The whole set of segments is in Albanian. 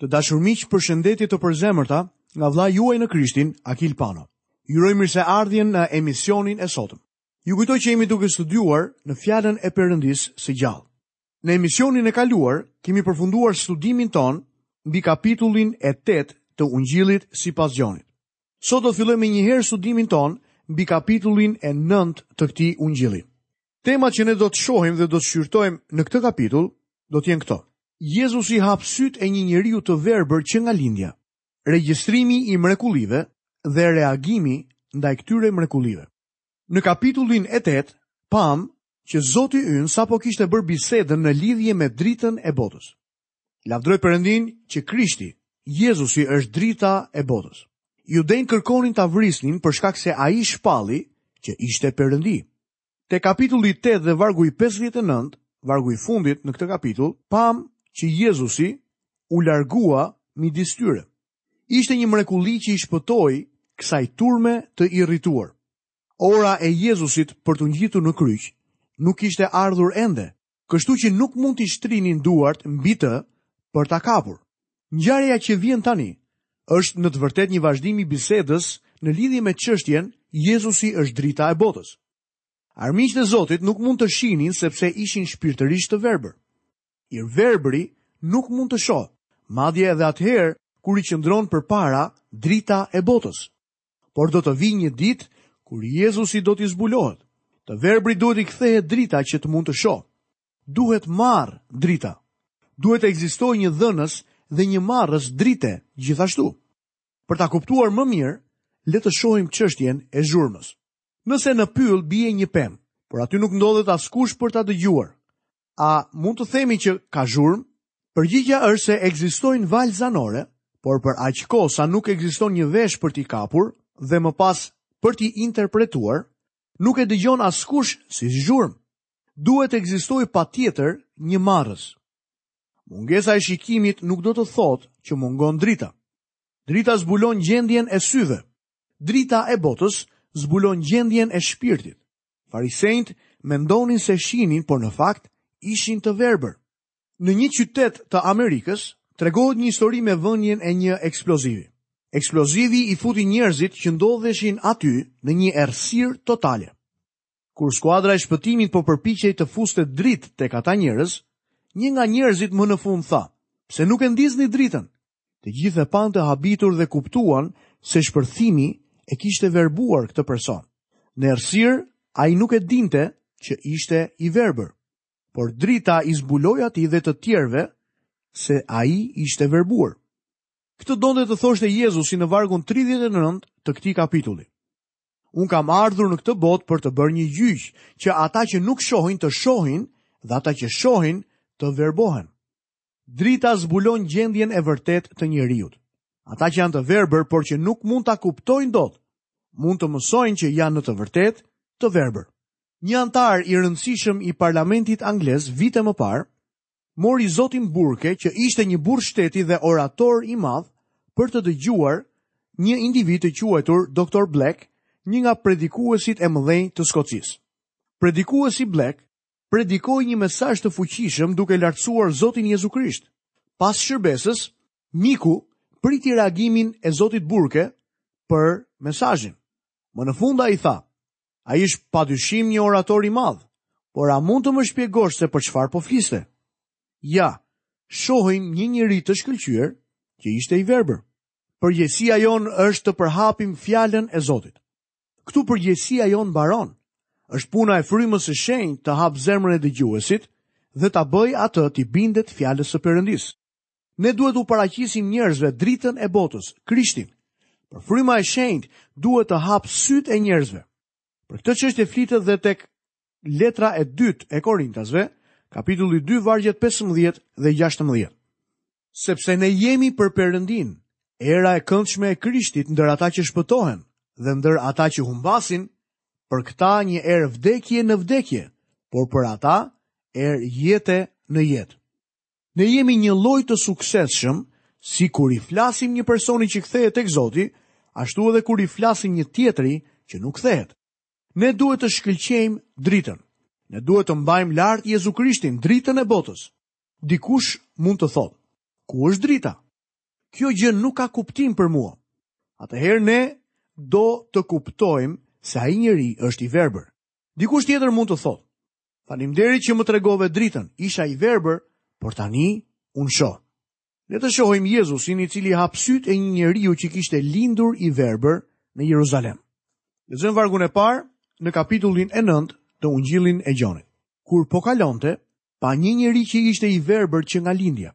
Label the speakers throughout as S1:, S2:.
S1: Të dashur miq, përshëndetje të përzemërta nga vëllai juaj në Krishtin, Akil Pano. Ju uroj mirëseardhjen në emisionin e sotëm. Ju kujtoj që jemi duke studiuar në fjalën e Perëndisë së gjallë. Në emisionin e kaluar kemi përfunduar studimin tonë mbi kapitullin e 8 të Ungjillit sipas Gjonit. Sot do të fillojmë menjëherë studimin tonë mbi kapitullin e 9 të këtij Ungjilli. Temat që ne do të shohim dhe do të shqyrtojmë në këtë kapitull do të jenë këto. Jezusi hap sytë e një njeriu të verbër që nga lindja. Regjistrimi i mrekullive dhe reagimi ndaj këtyre mrekullive. Në kapitullin e 8 pamë që Zoti ynë sapo kishte bërë bisedën në lidhje me dritën e botës. Lavdëroj Perëndinë që Krishti, Jezusi është drita e botës. Judenjtë kërkonin ta vrisnin për shkak se ai shpalli që ishte Perëndi. Te kapitulli 8 dhe vargu i 59, vargu i fundit në këtë kapitull, pamë që Jezusi u largua midis tyre. Ishte një mrekulli që i shpëtoi kësaj turme të irrituar. Ora e Jezusit për t'u ngjitur në kryq nuk kishte ardhur ende. kështu që nuk mund t'i shtrinin duart mbi të për ta kapur. Ngjarja që vjen tani është në të vërtetë një vazhdim i bisedës në lidhje me çështjen Jezusi është drita e botës. Armiqtë e Zotit nuk mund të shihnin sepse ishin shpirtërisht të verbër. I verbëri nuk mund të shohë, madje edhe atëherë kur i qëndron përpara drita e botës. Por do të vijë një ditë kur Jezusi do t'i zbulohet. Të verbrit duhet t'i kthehet drita që të mund të shohë. Duhet marrë drita. Duhet të ekzistojë një dhënës dhe një marrës drite gjithashtu. Për ta kuptuar më mirë, le të shohim çështjen e zhurmës. Nëse në pyll bie një pemë, por aty nuk ndodhet askush për ta dëgjuar, A mund të themi që ka zhurmë? Përgjigja është se ekzistojnë valë zanore, por për aq kohë sa nuk ekziston një vesh për t'i kapur dhe më pas për t'i interpretuar, nuk e dëgjon askush si zhurmë. Duhet të ekzistojë patjetër një marrës. Mungesa e shikimit nuk do të thotë që mungon drita. Drita zbulon gjendjen e syve. Drita e botës zbulon gjendjen e shpirtit. Farisenjtë mendonin se shihnin, por në fakt ishin të verbër. Në një qytet të Amerikës tregohet një histori me vënien e një eksplozivi. Eksplozivi i futi njerëzit që ndodheshin aty në një errësirë totale. Kur skuadra e shpëtimit po përpiqej të fuste dritë tek ata njerëz, një nga njerëzit më në fund tha: "Pse nuk e ndizni dritën? Të gjithë e panë të habitur dhe kuptuan se shpërthimi e kishte verbuar këtë person. Në errësirë, ai nuk e dinte që ishte i verbër. Por drita i zbuloi atij dhe të tjerëve se ai ishte verbuar. Këtë donte të thoshte Jezusi në vargun 39 të këtij kapitulli. Unë kam ardhur në këtë botë për të bërë një gjyq që ata që nuk shohin të shohin dhe ata që shohin të verbohen. Drita zbulon gjendjen e vërtetë të njeriut. Ata që janë të verbër, por që nuk mund ta kuptojnë dot, mund të mësojnë që janë në të vërtetë të verbër. Një anëtar i rëndësishëm i parlamentit anglez vite më parë mori zotin Burke që ishte një burrë shteti dhe orator i madh për të dëgjuar një individ të quajtur Dr. Black, një nga predikuesit e mëdhenj të Skocisë. Predikuesi Black predikoi një mesazh të fuqishëm duke lartësuar Zotin Jezu Krisht. Pas shërbesës, miku priti reagimin e Zotit Burke për mesazhin. Më në fund ai tha: "Ai është padyshim një orator i madh, por a mund të më shpjegosh se për çfarë po fliste?" Ja, shohim një njeri të shkëlqyer që ishte i verbër. Përgjegjësia jonë është të përhapim fjalën e Zotit. Këtu përgjegjësia jonë mbaron. Është puna e frymës së shenjtë të hapë zemrën e dëgjuesit dhe ta bëjë atë t'i bindet fjalës së Perëndisë. Ne duhet t'u paraqisim njerëzve dritën e botës, Krishtin. Por fryma e shenjtë duhet të hapë sytë e njerëzve. Për këtë çështje flitet dhe tek letra e dytë e Korintasve, kapitulli 2 vargjet 15 dhe 16. Sepse ne jemi për Perëndinë, era e këndshme e Krishtit ndër ata që shpëtohen dhe ndër ata që humbasin, për këta një erë vdekje në vdekje, por për ata erë jete në jetë. Ne jemi njëlloj të suksesshëm, si kur i flasim një personi që kthehet tek Zoti, ashtu edhe kur i flasim një tjetri që nuk kthehet. Ne duhet të shkëlqejmë dritën. Ne duhet të mbajmë lart Jezu Krishtin, dritën e botës. Dikush mund të thotë, ku është drita? Kjo gjë nuk ka kuptim për mua. Atëherë ne do të kuptojmë se ai njeri është i verbër. Dikush tjetër mund të thotë, falimderit që më tregove dritën, isha i verbër, por tani unë shoh. Le të shohim Jezusin i cili hap sytë e një njeriu që kishte lindur i verbër në Jeruzalem. Lexojmë vargun e parë në kapitullin e 9 të Ungjillit e Gjonit. Kur po kalonte, pa një njeri që ishte i verbër që nga lindja.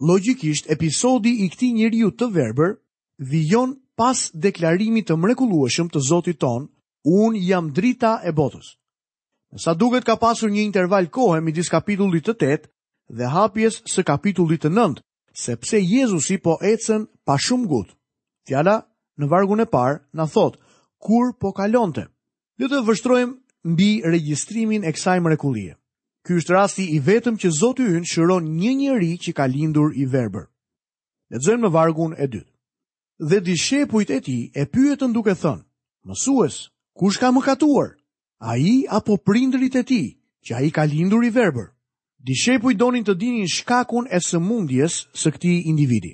S1: Logjikisht, episodi i këtij njeriu të verbër vijon pas deklarimit të mrekullueshëm të Zotit tonë, unë jam drita e botës. Me sa duket ka pasur një interval kohe midis kapitullit të 8 dhe hapjes së kapitullit të 9, Sepse Jezusi po ecën pa shumë ngut. Fjala në vargun e parë na thotë kur po kalonte. Le të vështrojmë mbi regjistrimin e kësaj mrekullie. Ky është rasti i vetëm që Zoti ynë shëron një njeri që ka lindur i verbër. Lexojmë në vargun e dytë. Dhe dishepujt e tij e pyetën duke thënë: Mësues, kush ka mëkatuar? Ai apo prindërit e tij, që ai ka lindur i verbër? Dishepujt donin të dinin shkakun e sëmundjes së këtij individi.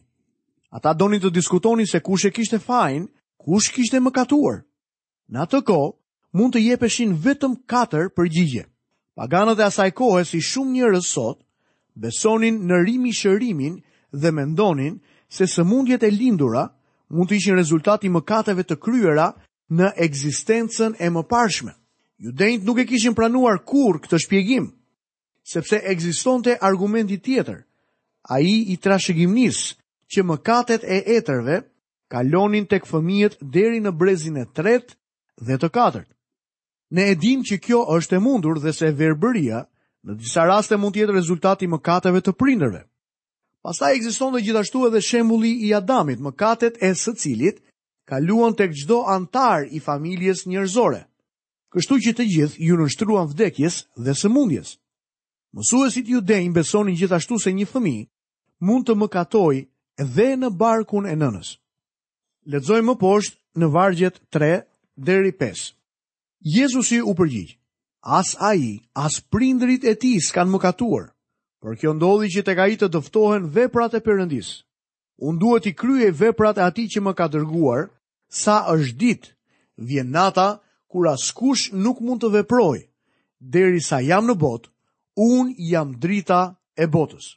S1: Ata donin të diskutonin se kush e kishte fajin, kush kishte mëkatuar. Në atë kohë, mund të jepeshin vetëm katër përgjigje. Paganët e asaj kohe si shumë njerëz sot, besonin në rimishërimin dhe mendonin se sëmundjet e lindura mund të ishin rezultat i mëkateve të kryera në ekzistencën e mëparshme. Judenjtë nuk e kishin pranuar kurrë këtë shpjegim, sepse ekzistonte argumenti tjetër, ai i trashëgimisë që mëkatet e etërve kalonin tek fëmijët deri në brezin e tretë dhe të katërt. Ne e dimë që kjo është e mundur dhe se verbëria në disa raste mund të jetë rezultat i mëkateve të prindërve. Pastaj ekzistonte gjithashtu edhe shembulli i Adamit, mëkatet e së cilit kaluan tek çdo anëtar i familjes njerëzore. Kështu që të gjithë iu nënshtruan vdekjes dhe sëmundjes. Mësuesit judenj besonin gjithashtu se një fëmijë mund të mëkatojë edhe në barkun e nënës. Lexojmë më poshtë në vargjet 3 deri 5. Jezusi u përgjigj, as ai, as prindërit e tij s'kanë mëkatuar, por kjo ndodhi që tek ai të dëftohen veprat e Perëndisë. Unë duhet t'i kryej veprat e atij që më ka dërguar Sa është ditë, vjen nata kur askush nuk mund të veprojë, derisa jam në botë, unë jam drita e botës.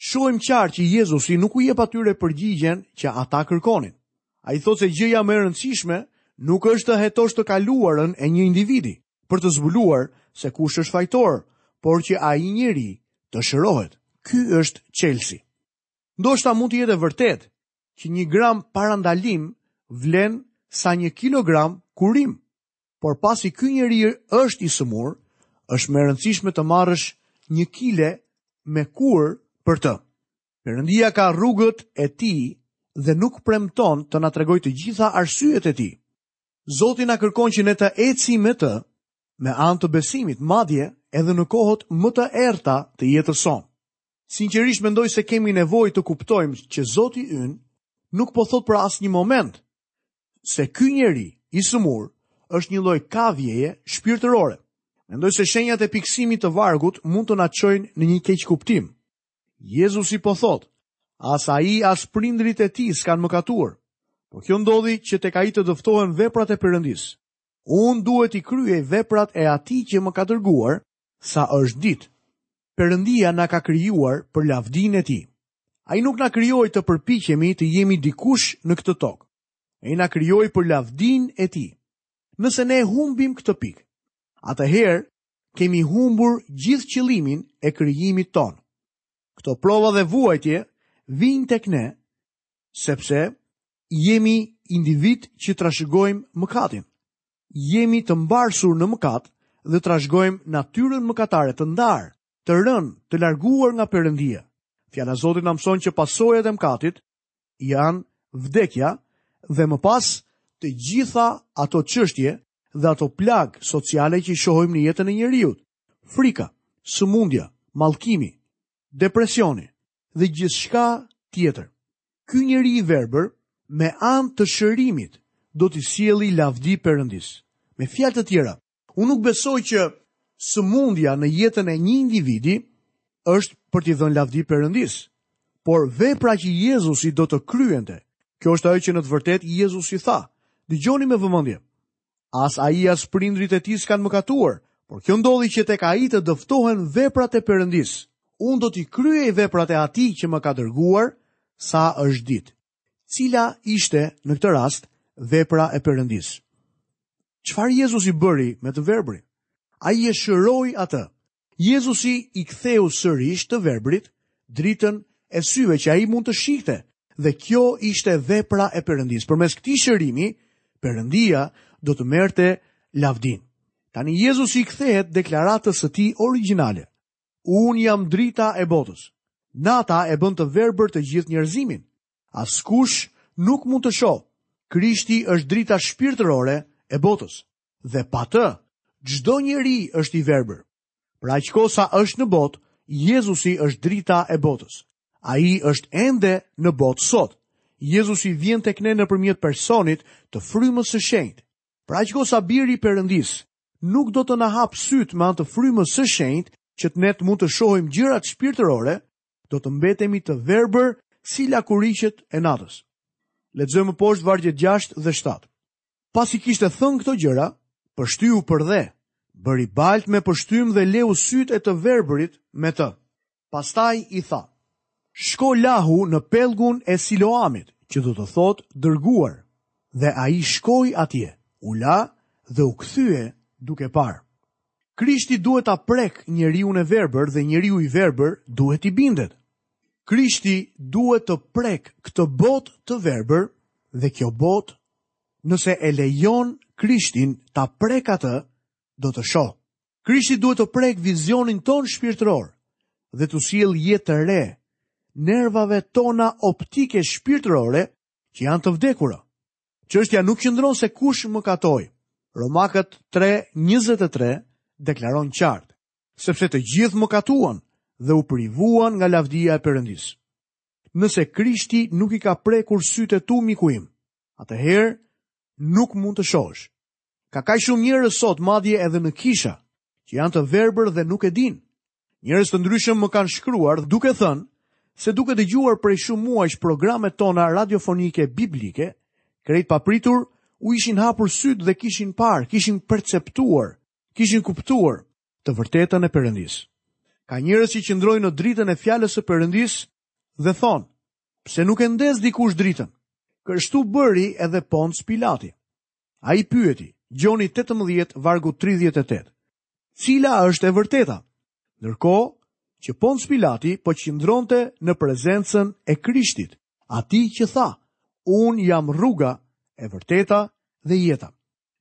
S1: Shohim qartë që Jezusi nuk u jep atyre përgjigjen që ata kërkonin. Ai thotë se gjëja më e rëndësishme nuk është të hetosh të kaluarën e një individi për të zbuluar se kush është fajtor, por që ai njeri të shërohet. Ky është çelësi. Ndoshta mund të jetë e vërtetë, që një gram parandalim vlen sa një kilogram kurim. Por pasi ky njeri është i sëmurë, është më e rëndësishme të marrësh një kile me kurë për të. Perëndia ka rrugët e tij dhe nuk premton të na tregojë të gjitha arsyet e tij. Zoti na kërkon që ne të ecim me të, me anë të besimit, madje edhe në kohët më të errëta të jetës sonë. Sinqerisht mendoj se kemi nevojë të kuptojmë që Zoti ynë nuk po thotë për asnjë moment se ky njeri i sëmurë është një lloj kavjeje shpirtërore. Mendoj se shenjat e pikësimit të vargut mund të na çojnë në një keqkuptim. Jezusi po thotë, as ai as prindërit e tij s'kanë mëkatuar. Po kjo ndodhi që tek ai të dëftohen veprat e Perëndisë. Unë duhet t'i kryej veprat e atij që më ka dërguar sa është ditë. Perëndia na ka krijuar për lavdinë e tij. Ai nuk na krijoi të përpiqemi të jemi dikush në këtë tokë. Ai na krijoi për lavdinë e tij. Nëse ne e humbim këtë pikë, atëherë kemi humbur gjithë qëllimin e krijimit tonë. Këto prova dhe vuajtje vijnë tek ne sepse jemi individë që trashëgojmë mëkatin. Jemi të mbarsur në mëkat dhe trashëgojmë natyrën mëkatare të ndarë, të rënë, të larguar nga Perëndia. Fjala e Zotit na mëson që pasojat e mëkatit janë vdekja dhe më pas të gjitha ato çështje dhe ato plagë sociale që shohim në jetën e njeriut. Frika, sëmundja, mallkimi, depresioni, dhe gjithçka tjetër. Ky njeri i verbër me anë të shërimit do t'i sjellë lavdi Perëndisë. Me fjalë të tjera, unë nuk besoj që sëmundja në jetën e një individi është për t'i dhënë lavdi Perëndisë, por vepra që Jezusi do të kryente. Kjo është ajo që në të vërtetë Jezusi tha. Dëgjoni me vëmendje. As ai as prindërit e tij s'kanë mëkatuar, por kjo ndodhi që tek ai të dëftohen veprat e Perëndisë. Unë do t'i kryej veprat e atij që më ka dërguar sa është ditë. Cila ishte në këtë rast vepra e Perëndisë? Çfarë Jezusi bëri me të verbrin? Ai e shëroi atë. Jezusi i ktheu sërish të verbrit dritën e syve që ai mund të shihte, dhe kjo ishte vepra e Perëndisë. Përmes këtij shërimi, Perëndia do të merrte lavdinë. Tani Jezusi i kthehet deklaratës së tij origjinale. Unë jam drita e botës. Nata e bën të verbër të gjithë njerëzimin. Askush nuk mund të shohë. Krishti është drita shpirtërore e botës. dhe pa të, çdo njeri është i verbër. Për aq kohë sa është në botë, Jezusi është drita e botës. Ai është ende në botë sot. Jezusi vjen tek ne nëpërmjet personit të frymës së shenjtë. Për aq kohë sa biri i Perëndisë, nuk do të na hapë sytë me anë të frymës së shenjtë, që të ne të mund të shohim gjërat shpirtërore, do të mbetemi të verbër si lakuriqët e natës. Lexojmë më poshtë vargjet 6 dhe 7. Pasi kishte thënë këto gjëra, pështyu përdhe, bëri baltë me pështymë dhe leu sytë e të verbërit me të. Pastaj i tha, shko lahu në pellgun e Siloamit, që do të thotë dërguar, dhe ai shkoi atje, u la dhe u kthye duke parë. Krishti duhet ta prekë njeriun e verbër dhe njeriu i verbër duhet t'i bindet. Krishti duhet të prekë këtë botë të verbër dhe kjo botë nëse e lejon Krishtin ta prekë atë, do të shohë. Krishti duhet të prekë vizionin tonë shpirtëror dhe t'u sjellë jetë të re nervave tona optike shpirtërore që janë të vdekura. Çështja nuk qëndron se kush mëkatoi. Romakët 3:23 deklaron qartë, sepse të gjithë mëkatuan dhe u privuan nga lavdia e Perëndisë. Nëse Krishti nuk i ka prekur sytë e tu miku im, atëherë nuk mund të shohësh. Ka kaq shumë njerëz sot madje edhe në kisha që janë të verbër dhe nuk e dinë. Njerëz të ndryshëm më kanë shkruar duke thënë se duke dëgjuar prej shumë muajsh programet tona radiofonike biblike, krejt papritur u ishin hapur sytë dhe kishin parë, kishin perceptuar, kishin kuptuar të vërtetën e Perëndisë. Ka njerëz që qëndrojnë në dritën e fjalës së Perëndisë dhe thonë, pse nuk e ndez dikush dritën? Kështu bëri edhe Ponc Pilati. Ai pyeti, Gjoni 18, vargu 38. Cila është e vërteta? Ndërkohë që Ponc Pilati po qëndronte në prezencën e Krishtit, atij që tha, unë jam rruga, e vërteta dhe jeta.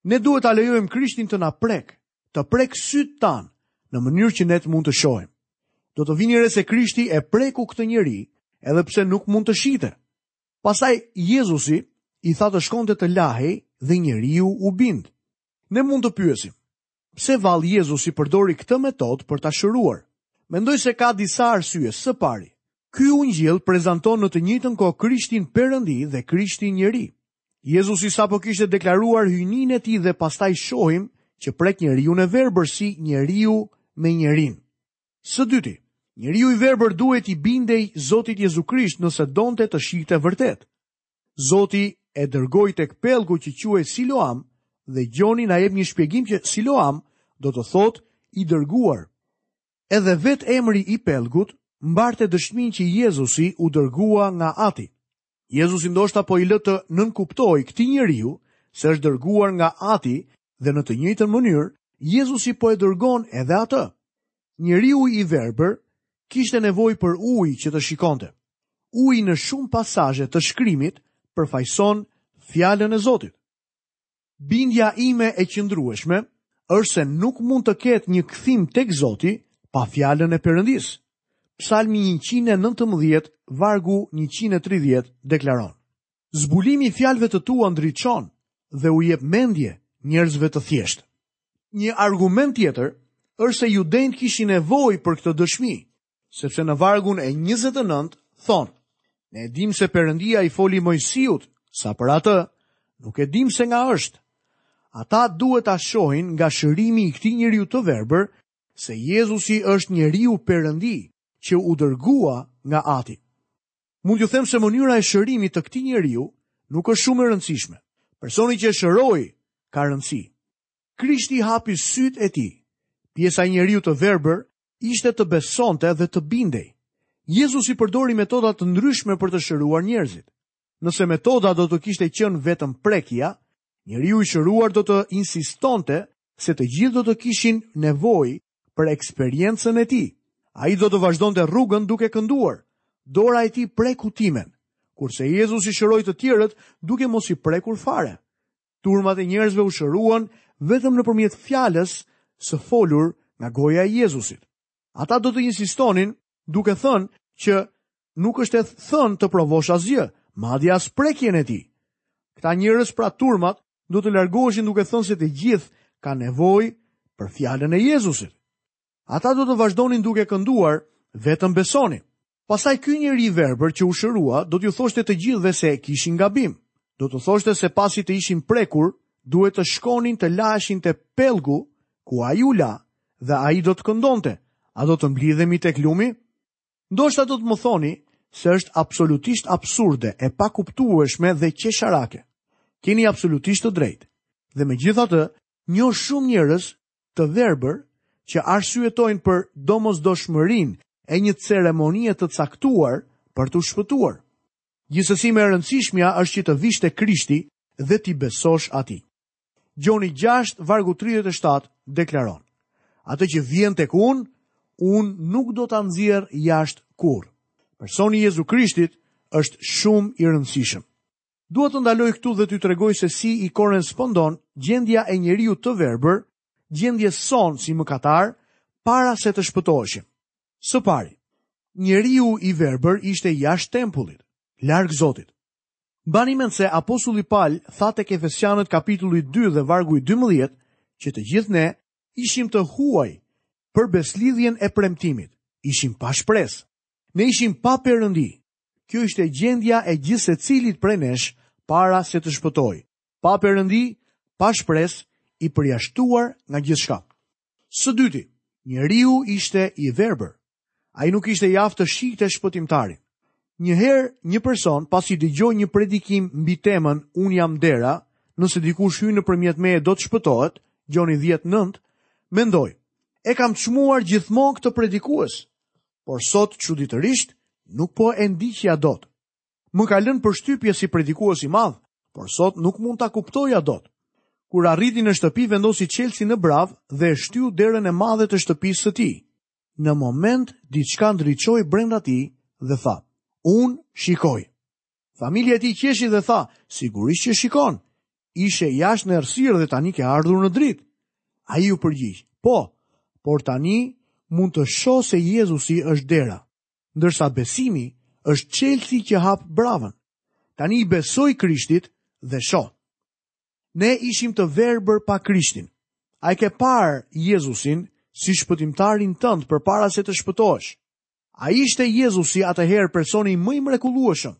S1: Ne duhet ta lejojmë Krishtin të na prekë, të prekë sytë tanë, në mënyrë që ne të mund të shohim. Do të vini re se Krishti e preku këtë njeri, edhe pse nuk mund të shihte. Pastaj, Jezusi i tha të shkonte të lahej dhe njeriu u bind. Ne mund të pyesim, Pse vallë Jezusi përdori këtë metodë për ta shëruar? Mendoj se ka disa arsye. Së pari, ky ungjill prezanton në të njëjtën kohë Krishtin Perëndi dhe Krishtin njeri. Jezusi sapo kishte deklaruar hyjninë e tij dhe pastaj shohim që prek njeriun e verbër si njeriu me njerinë. Së dyti, njeriu i verbër duhej t'i bindej Zotit Jezu Krisht nëse donte të shihte vërtet. Zoti e dërgoi tek pellgu që quhej Siloam dhe Gjoni na jep një shpjegim që Siloam do të thotë i dërguar. Edhe vetë emri i pellgut mbarte dëshminë që Jezusi u dërgua nga Ati. Jezusi ndoshta po i lë të nënkuptojë këtij njeriu se është dërguar nga Ati dhe në të njëjtën mënyrë Jezusi po e dërgon edhe atë. Njeriu i verbër kishte nevojë për ujë që të shikonte. Uji në shumë pasazhe të shkrimit përfaqëson fjalën e Zotit. Bindja ime e qëndrueshme është se nuk mund të ketë një kthim tek Zoti pa fjalën e Perëndisë. Psalmi 119, vargu 130 deklaron: Zbulimi i fjalëve të tua ndriçon dhe u jep mendje njerëzve të thjeshtë. Një argument tjetër është se judenjtë kishin nevojë për këtë dëshmi, sepse në vargun e 29 thonë: Ne e dimë se Perëndia i foli Mojsiut, sa për atë, nuk e dimë se nga është. Ata duhet ta shohin nga shërimi i këtij njeriu të verbër se Jezusi është njeriu Perëndi që u dërgua nga Ati. Mund t'ju them se mënyra e shërimit të këtij njeriu nuk është shumë e rëndësishme. Personi që e shëroi ka rëndësi. Krishti i hapi sytë e tij. Pjesa e njeriut të verbër ishte të besonte dhe të bindej. Jezusi përdori metoda të ndryshme për të shëruar njerëzit. Nëse metoda do të kishte qenë vetëm prekja, njeriu i shëruar do të insistonte se të gjithë do të kishin nevojë për eksperiencën e tij. Ai do të vazhdonte rrugën duke kënduar. Dora e tij preku timen, kurse Jezusi shëroi të tjerët duke mos i prekur fare. Turmat e njerëzve u shëruan vetëm nëpërmjet fjalës së folur nga goja e Jezusit. Ata do të insistonin duke thënë që nuk është e thënë të provosh asgjë, madje as prekjen e tij. Këta njerëz pra turmat do të largoheshin duke thënë se të gjithë kanë nevojë për fjalën e Jezusit. Ata do të vazhdonin duke kënduar, vetëm besoni. Pastaj ky njeri i verbër që u shërua do t'ju thoshte të gjithëve se e kishin gabim. Do të thoshte se pasi të ishin prekur, duhet të shkonin të laheshin te pellgu ku ai u la dhe ai do të këndonte, a do të mblidhemi tek lumi? Ndoshta do të më thoni se është absolutisht absurde, e pakuptueshme dhe qesharake. Keni absolutisht të drejtë. Dhe megjithatë, njoh shumë njerëz të verbër që arsyetojnë për domosdoshmërinë e një ceremonie të caktuar për t'u shpëtuar. Gjithsesi më e rëndësishmja është që të vish te Krishti dhe t'i besosh atij. Gjoni 6, vargu 37, deklaron, atë që vjen tek unë, unë nuk do ta nxjerr jashtë kurrë. Personi i Jezu Krishtit është shumë i rëndësishëm. Dua të ndaloj këtu dhe t'ju tregoj se si i korrespondon gjendja e njeriut të verbër, gjendjes sonë si mëkatarë para se të shpëtoheshim. Së pari, njeriu i verbër ishte jashtë tempullit, larg Zotit. Mbani mend se apostulli Paul tha tek Efesianët kapitulli 2 dhe vargu i 12 që të gjithë ne ishim të huaj për besëlidhjen e premtimit. Ishim pa shpresë. Ne ishim pa perëndi. Kjo ishte gjendja e gjithë secilit prej nesh para se të shpëtohej. Pa perëndi, pa shpresë, i përjashtuar nga gjithçka. Së dyti, njeriu ishte i verbër. Ai nuk ishte i aftë të shihte shpëtimtarin. Njëherë, një person pasi dëgjoi një predikim mbi temën Unë jam dera, nëse dikush hyn nëpërmjet meje do të shpëtohet, Gjoni 19, mendoi, e kam çmuar gjithmonë këtë predikues, por sot çuditërisht nuk po e ndiqja dot. Më ka lënë përshtypje si predikues i madh, por sot nuk mund ta kuptoja dot. Kur arriti në shtëpi vendosi çelësin në bravë dhe e shtyu derën e madhe të shtëpisë së tij. Në moment diçka ndriçoi brenda tij dhe tha: "Unë shikoj." Familja e tij qeshi dhe tha: "Sigurisht që shikon. Ishe jashtë në errësirë dhe tani ke ardhur në dritë." Ai u përgjigj: "Po, por tani mund të shoh se Jezusi është dera." ndërsa besimi është çelësi që hap bravën. Tani i besoj Krishtit dhe shoh. Ne ishim të verbër pa Krishtin. A e ke parë Jezusin si shpëtimtarin tënd përpara se të shpëtoheshe? A ishte Jezusi atëherë personi më i mrekullueshëm?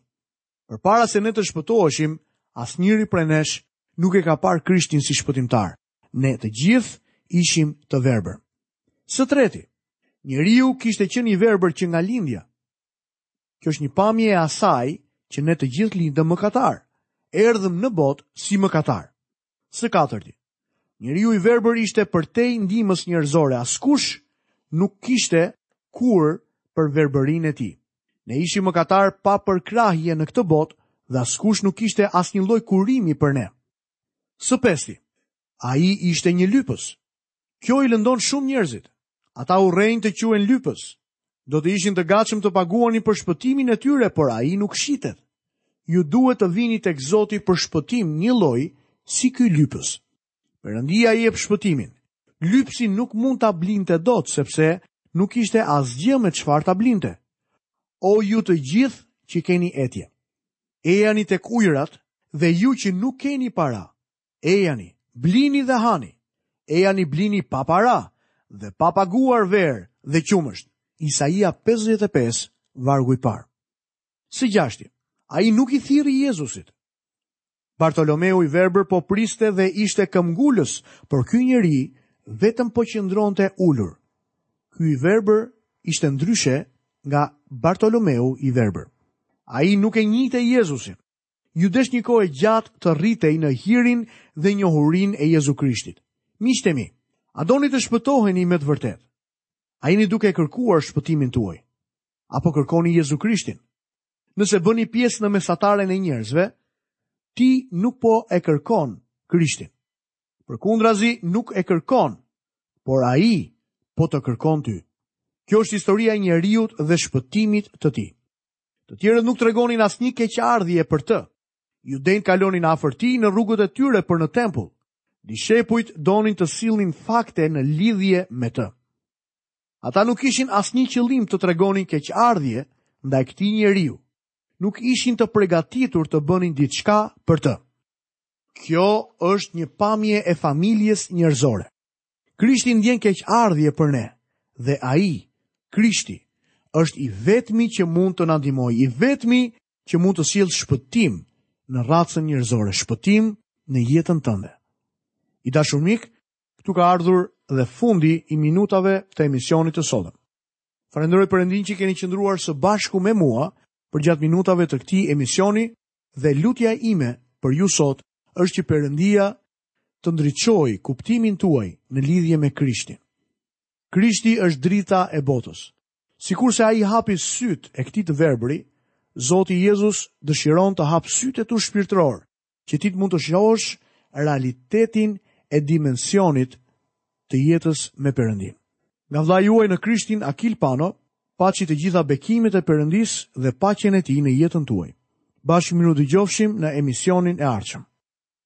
S1: Përpara se ne të shpëtoheshim, asnjëri prej nesh nuk e ka parë Krishtin si shpëtimtar. Ne të gjithë ishim të verbër. Së treti, njeriu kishte qenë i verbër që nga lindja. Kjo është një pamje e asaj që ne të gjithë lindëm mëkatarë, erdhëm në botë si mëkatarë. Së katërti, njeriu i verbër ishte përtej ndihmës njerëzore, askush nuk kishte kurë për verbërinë e tij. Ne ishim mëkatarë pa përkrahje në këtë botë dhe askush nuk kishte asnjë lloj kurimi për ne. Së pesti, ai ishte një lypës. Kjo i lëndon shumë njerëzit. Ata urrejnë të quhen lypës. Do të ishin të gatshëm të paguanin për shpëtimin e tyre, por ai nuk shitet. Ju duhet të vini tek Zoti për shpëtim njëlloj si ky lypës. Perëndia e jep shpëtimin. Lypësi nuk mund ta blinte dot, sepse nuk kishte asgjë me çfarë ta blinte. O ju të gjithë që keni etje. Ejani tek ujërat dhe ju që nuk keni para. Ejani, blini dhe hani. Ejani blini pa para dhe pa paguar verë dhe qumësht. Isaia 55, vargu i parë. Së gjashti, ai nuk i thirri Jezusit. Bartolomeu i verbër po priste dhe ishte këmbëngulës, por ky njeri vetëm po qëndronte ulur. Ky i verbër ishte ndryshe nga Bartolomeu i verbër. Ai nuk e njihte Jezusin. Iu desh një kohë e gjatë të rritej në hirin dhe njohurinë e Jezu Krishtit. Miqtë e mi, a doni të shpëtoheni me të vërtetë? A jeni duke e kërkuar shpëtimin tuaj? A po kërkoni Jezu Krishtin? Nëse bëni pjesë në mesataren e njerëzve, ti nuk po e kërkon Krishtin. Përkundrazi nuk e kërkon, por ai po të kërkon ty. Kjo është historia e njeriut dhe shpëtimit të tij. Të tjerët nuk tregonin asnjë keqardhje për të. Judenjtë kalonin afër tij në rrugët e tyre për në tempull. Dishepujt donin të sillnin fakte në lidhje me të. Ata nuk kishin asnjë qëllim të tregonin keqardhje ndaj këtij njeriu. Nuk ishin të përgatitur të bënin diçka për të. Kjo është një pamje e familjes njerëzore. Krishti ndien keqardhje për ne, dhe ai, Krishti, është i vetmi që mund të na ndihmojë, i vetmi që mund të sjellë shpëtim në racën njerëzore, shpëtim në jetën tënde. I dashur mik, këtu ka ardhur dhe fundi i minutave të emisionit të sotëm. Falenderoj Perëndinë që keni qëndruar së bashku me mua përgjatë minutave të këtij emisioni Dhe lutja ime për ju sot është që Perëndia të ndriçojë kuptimin tuaj në lidhje me Krishtin. Krishti është drita e botës. Sikurse ai hapi sytë e këtij të verbëri, Zoti Jezus dëshiron të hapë sytë e tu shpirtërorë, që ti të mund të shohësh realitetin e dimensionit të jetës me Perëndinë. Nga vëllai juaj në Krishtin Akil Pano, paçi të gjitha bekimet e Perëndisë dhe paqen e tij në jetën tuaj. Bashkë mirudëgjofshim në emisionin e ardhshëm.